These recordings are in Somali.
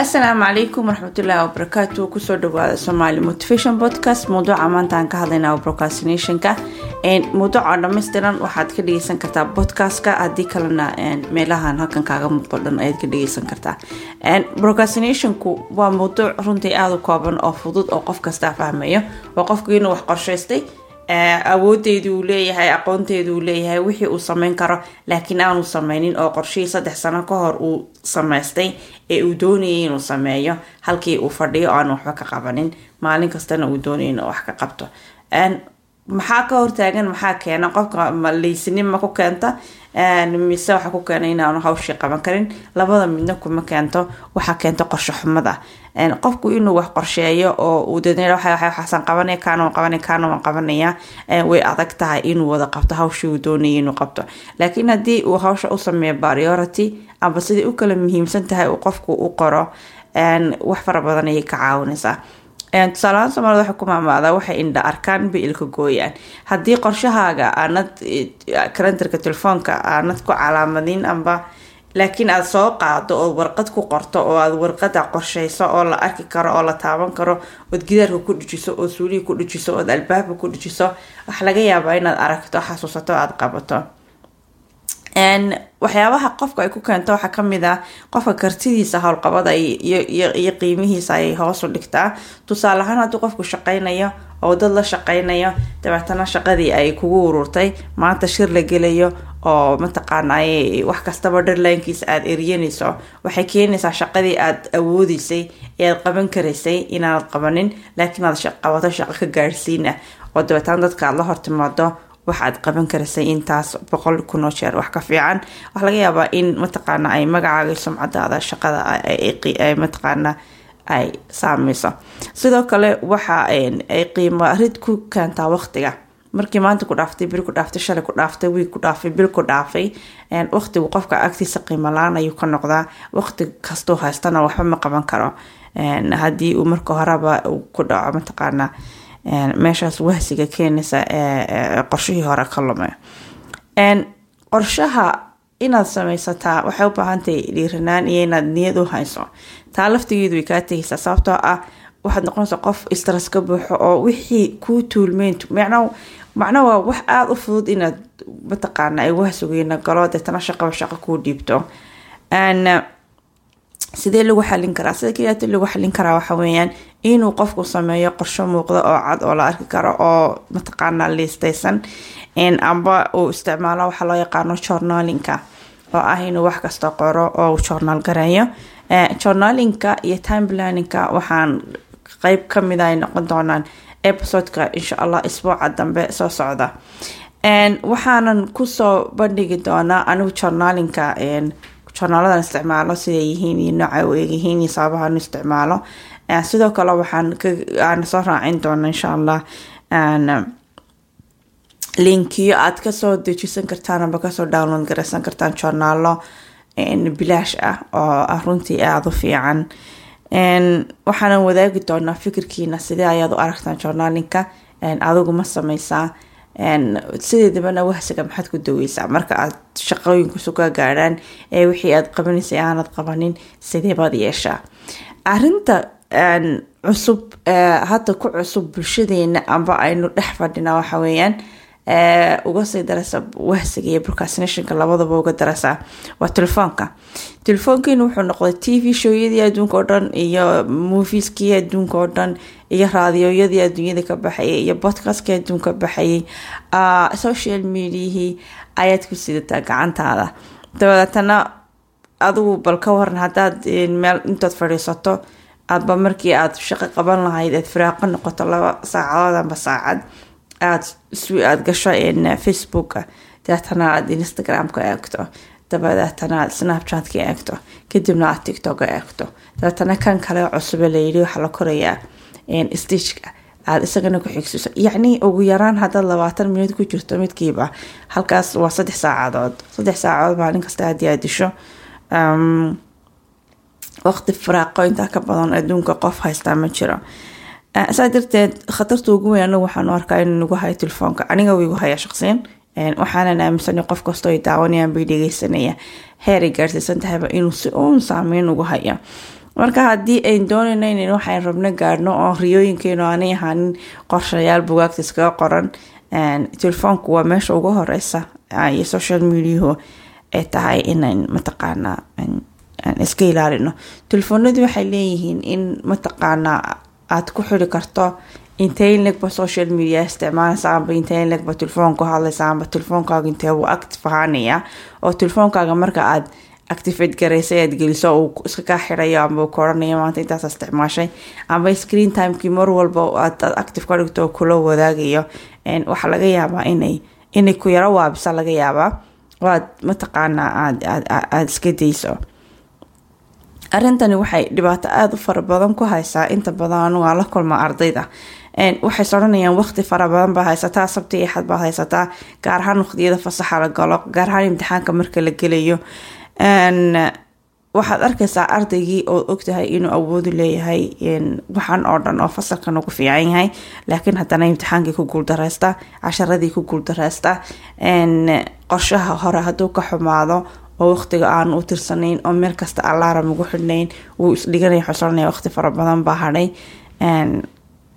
asalaamu calaykum waraxmatullaahi wabarakaatu ku soo dhawaada somaali motivation podcast. Mawduuca maanta aan ka hadlaynaa procrastinationka. Mawduuca dhammaystiran waxaad ka dhegeysan kartaa podcastka. Haddii kalena meelahan halkan kaaga muuqdo dhan ayaad ka dhegeysan kartaa. Procrastinationku waa mawduuc runtii aada u kooban oo fudud oo qof kastaa fahmayo waa qofku inuu wax qorshaystay awoodeedu uu leeyahay aqoonteedu uu leeyahay wixii uu sameyn karo. Laakiin aanu sameynin oo qorshihii saddex sano ka hor uu samaystay ee uu doonayay inuu sameeyo halkii uu fadhiyo aanu waxba ka qabanin. Maalin kastana uu doonayay inuu wax ka qabto maxaa ka hortaagan maxaa keena? Qofka maleysinima ku keenta mise waxa ku keena inaanu hawshii qaban karin. Labada midna kuma keento waxaa keenta qorsho xumada. Qofku inuu wax qorsheeyo oo uu waxaasan qabanaya kaana qabanaya kaana waan qabanaya way adag tahay inuu wada qabto hawshii uu doonayay inuu qabto. Laakiin haddii uu hawsha u sameeyo priority amba sidai u kala muhiimsan tahay uu qofku u qoro wax fara badan ayay ka caawinaysaa tusaalahaan soomaalida waxay ku waxay indha arkaan biilka gooyaan. Haddii qorshahaaga aanad kalendarka telefoonka aanad ku calaamadin amba laakiin aada soo qaado ood warqad ku qorto oo aad warqada qorsheyso oo la arki karo oo la taaban karo ood gidaarka ku dhijiso ood suulihi ku dhijiso ood albaabka ku dhijiso waxa laga yaabaa inaad aragto xasuusato aada qabato waxyaabaha qofka ay ku keento waxaa ka mid ah qofka kartidiisa howlqabada iyo qiimihiisa ayay hoosu dhigtaa. Tusaale ahaan haddii qofku shaqaynayo oo dad la shaqaynayo dabeetana shaqadii ay kugu ururtay maanta shir la gelayo oo mataqaanay wax kastaba dharlinekiisa aada eryanayso waxay keenaysaa shaqadii aada awoodeysay ee aad qaban karaysay inaanad qabanin laakiin aad qabato shaqo ka gaadhsiina oo dabeetana dadka aad la hortimaado waxaad qaban karaysay intaas boqol kunoo jeer. Wax ka fiican. Waxa laga yaabaa in mataqaana ay magacaaga sumcadaada shaqada mataqaana ay saameyso. Sidoo kale waxa ay qiimo rid ku keentaa waqtiga. Markii maanta ku dhaaftay beri ku dhaaftay shalay ku dhaaftay wiig ku dhaafay bil ku dhaafay waqtigu qofka agtiisa qiimo la'aan ayuu ka noqdaa. Waqti kastuu haystana waxba ma qaban karo. Haddii uu marka horeba ku dhaco mataqaana meeshaas wahsiga keenaysa qorshihii hore ka lumay. Qorshaha inaad sameysataa waxay u baahantahay dhiiranaan iyo inaad niyad u hayso. Taa laftigeedu way kaa tegaysaa sababtoo ah waxaad noqonaysaa qof stress ka buuxo oo wixii kuu tuulmeyn macna waa wax aada u fudud inaad mataqaana ay wahsigeena galo deetana shaqaba shaqo kuu dhiibto sidee lagu xalin karaa? Sida keliyaata lagu xalin karaa waxa weeyaan? Inuu qofku sameeyo qorsho muuqda oo cad oo la arki karo oo mataqaana liistaysan. Amba uu isticmaalo waxa loo yaqaano journalinka oo ah inuu wax kasta qoro oo journaal gareeyo. Journalinka iyo time planninka waxaan qeyb ka mid ay noqon doonaan episodeka insha allah isbuuca dambe soo socda. Waxaanan ku soo bandhigi doonaa anigu journalinka journaaladan isticmaalo siday yihiin iyo nooca u egyihiin iyo sababahan isticmaalo. Sidoo kale waxaan aan soo raacin doona insha allah linkiyo aad ka soo dejisan kartaan amba ka soo download garaysan kartaan journaalo bilaash ah oo ah runtii aada u fiican. Waxaanan wadaagi doonaa fikirkiina sidee ayaad u aragtaan journalinka adigu ma sameysaa sideedabana wahsiga maxaad ku daweysaa? Marka aad shaqooyinkusu ka gaadhaan ee wixii aad qabanaysay aanad qabanin sideebaad yeeshaa? Arinta cusub hadda ku cusub bulshadeena amba aynu dhex fadhina waxa weeyaan uga sii darasa wahsiga iyo procrastinationka labadaba uga darasa waa telefoonka. Telefoonkiina wuxuu noqday t v showyadii adduunka oo dhan iyo movieskii adduunka oo dhan iyo raadiyooyadii adduunyada ka baxayay iyo podcastkii adduunka baxayay. Social mediahii ayaad ku sidataa gacantaada. Dabeetana adigu bal ka waran haddaad meel intood fadhiisato aadba markii aad shaqo qaban lahayd aad firaaqo noqoto laba saacadood amba saacad aad aada gasho facebooka dabeetana aad instagramka eegto dabadeetana aad snapchatka eegto kadibna aad tictoka eegto dabeetana kan kale cusube layidhi waxaa la korayaa stageka aada isagana ku xigsiso yacni ugu yaraan haddaad labaatan minuut ku jirto midkiiba halkaas waa saddex saacadood saddex saacadood maalin kasta aad disho waqti firaaqo intaa ka badan adduunka qof haystaa ma jiro saa darteed khatarta ugu weyn anagu waxaanu arkaa inuu nagu hayo telefoonka. Aniga wiigu haya shaqsiyan waxaanan aaminsanay qof kastoo ay daawanayaan bay dhegeysanaya. Heeray gaarsiisan tahayba inuu si uun saameyn ugu hayo. Marka haddii ayn doonayno inan waxayn rabno gaadhno oo riyooyinkeenu aanay ahaanin qorshayaal bugaagta iskaga qoran telefoonku waa meesha ugu horeysa iyo social mediahu ay tahay inayn mataqaanaa iska ilaalino. Telefoonadii waxay leeyihiin in mataqaanaa aad ku xiri karto intee in legba social media isticmaalaysa intee in legba telefoonku hadlaysa amba telefoonkaaga intee wuu active ahaanaya? Oo telefoonkaaga marka aad activate garaysa aad geliso uu iska kaa xirayo amba ku maanta intaas isticmaashay. Amba screen timekii mar walba aad active ka dhigto oo kula wadaagayo. Waxaa laga yaabaa inay inay ku yaro waabisa laga yaabaa. Waad mataqaanaa aad aada iska dayso arrintani waxay dhibaato aada u fara ku haysaa inta badan aan la kulma ardayda. Waxay odhanayaan waqti fara badan baa haysataa sabti iyo xad haysataa gaar ahaan waqtiyada fasaxa la galo gaar ahaan imtixaanka marka la gelayo. Waxaad arkaysaa ardaygii oo ogtahay inuu awoodu leeyahay waxaan oo dhan oo fasalkan ugu fiican yahay laakiin haddana imtixaankii ku guuldareysta casharadii ku guuldareysta qorshaha hore hadduu ka xumaado oo waqtiga aanu u tirsanayn oo meel kasta alaaram ugu xidhnayn wuu isdhiganaya xusolanaya waqti fara badan baa hadhay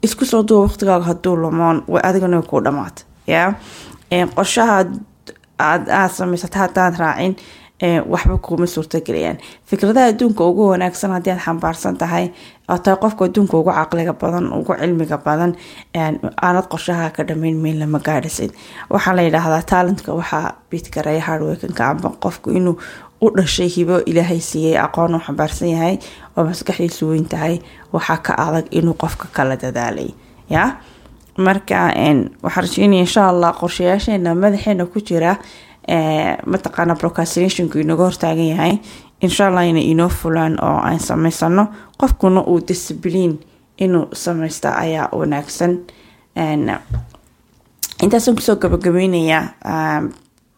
isku soo duwa waqtigaaga hadduu lumoon adigana way kuu dhamaata ya qorshaha aad aad samaysata haddaad raacin waxba kuuma suurtagelayaan fikradaha adduunka ugu wanaagsan haddii aad xambaarsan tahay tahay qofka adduunka ugu caqliga badan ugu cilmiga badan aanad qorshaha ka dhamayn meel lama gaadhisid. Waxaa la yidhaahdaa talentka waxaa bidgareeya hardworkinka amba qofku inuu u dhashay hibo ilaahay siiyey aqoon u xambaarsan yahay oo maskaxdiisu weyn tahay waxaa ka adag inuu qofka kala dadaalay ya? Marka waxaan rajeynaya insha allah qorshayaasheena madaxeena ku jira mataqaana procastinationku inaga hortaagan yahay. Insha allah inoo fulaan oo aan samaysano qofkuna uu discibliin inuu samaysta ayaa wanaagsan. Intaasaan ku soo gabagabeynayaa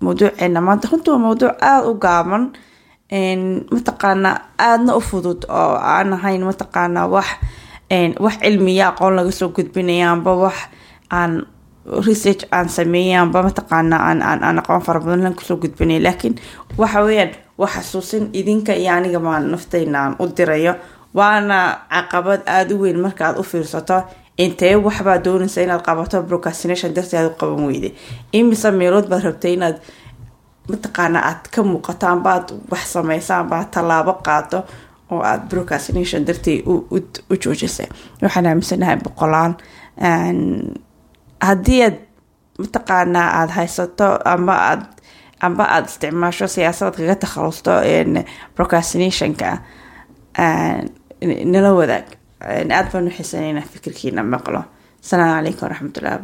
mawduuceena maanta runtii waa mawduuc aada u gaaban. Mataqaana aadna u fudud oo aan ahayn mataqaana wax wax cilmiya aqoon laga soo gudbinaya amba wax aan research aan sameeyay amba aan aqoon fara badan lan ku soo gudbinay. Laakiin waxa weyaan waa xasuusin idinka iyo aniga maan nafteyna aan u dirayo waana caqabad aada u weyn markaaad u fiirsato intee waxbaa doonaysa inaad qabato procastination darteed u qaban weyday imise meelood baad rabtay inaad mataqaana aad ka muuqato amba aad wax sameysa amba aad tallaabo qaato oo aada procastination darteed u joojisay. Waxaan aaminsanahay boqolaan haddii aad mataqaanaa aada haysato amba aad amba aada isticmaasho siyaasadaad kaga takhalusto procastinationka nala wadaag aada baan u xiisanayna fikirkiina maqlo asalaamu calaykum waraxmatullahi